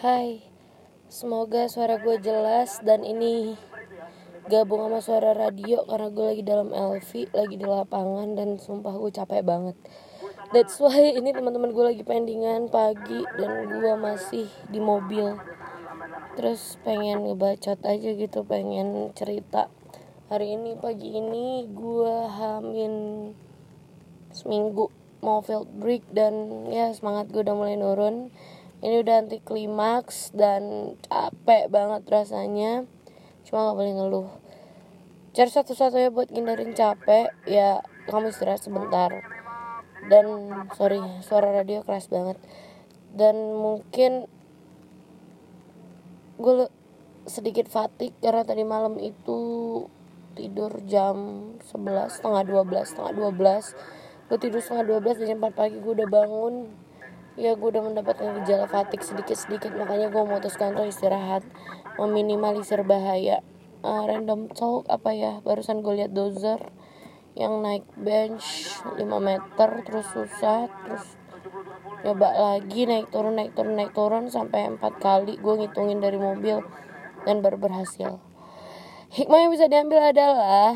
Hai, semoga suara gue jelas dan ini gabung sama suara radio karena gue lagi dalam LV, lagi di lapangan dan sumpah gue capek banget. That's why ini teman-teman gue lagi pendingan pagi dan gue masih di mobil. Terus pengen ngebacot aja gitu, pengen cerita. Hari ini pagi ini gue hamil seminggu mau field break dan ya semangat gue udah mulai nurun ini udah anti klimaks dan capek banget rasanya. Cuma gak boleh ngeluh. Cara satu-satunya buat ngindarin capek ya kamu istirahat sebentar. Dan sorry suara radio keras banget. Dan mungkin gue sedikit fatik karena tadi malam itu tidur jam 11 setengah 12 setengah 12 gue tidur setengah 12 dan jam 4 pagi gue udah bangun ya gue udah mendapatkan gejala fatik sedikit-sedikit makanya gue memutuskan untuk istirahat meminimalisir bahaya. Uh, random talk apa ya? Barusan gue lihat dozer yang naik bench 5 meter terus susah terus coba lagi naik turun naik turun naik turun sampai empat kali gue ngitungin dari mobil dan baru berhasil. Hikmah yang bisa diambil adalah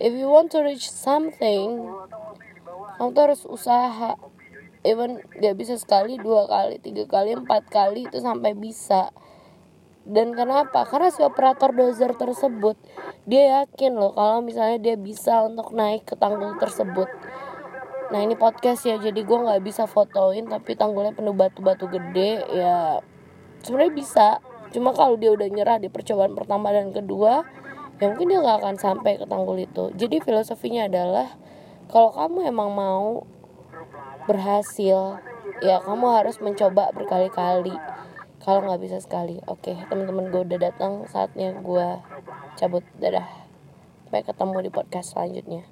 if you want to reach something kamu tuh harus usaha even dia bisa sekali dua kali tiga kali empat kali itu sampai bisa. Dan kenapa? Karena si operator dozer tersebut dia yakin loh kalau misalnya dia bisa untuk naik ke tanggul tersebut. Nah ini podcast ya jadi gue nggak bisa fotoin tapi tanggulnya penuh batu-batu gede ya sebenarnya bisa. Cuma kalau dia udah nyerah di percobaan pertama dan kedua ya mungkin dia nggak akan sampai ke tanggul itu. Jadi filosofinya adalah kalau kamu emang mau berhasil. Ya kamu harus mencoba berkali-kali. Kalau nggak bisa sekali. Oke teman-teman gue udah datang. Saatnya gue cabut dadah sampai ketemu di podcast selanjutnya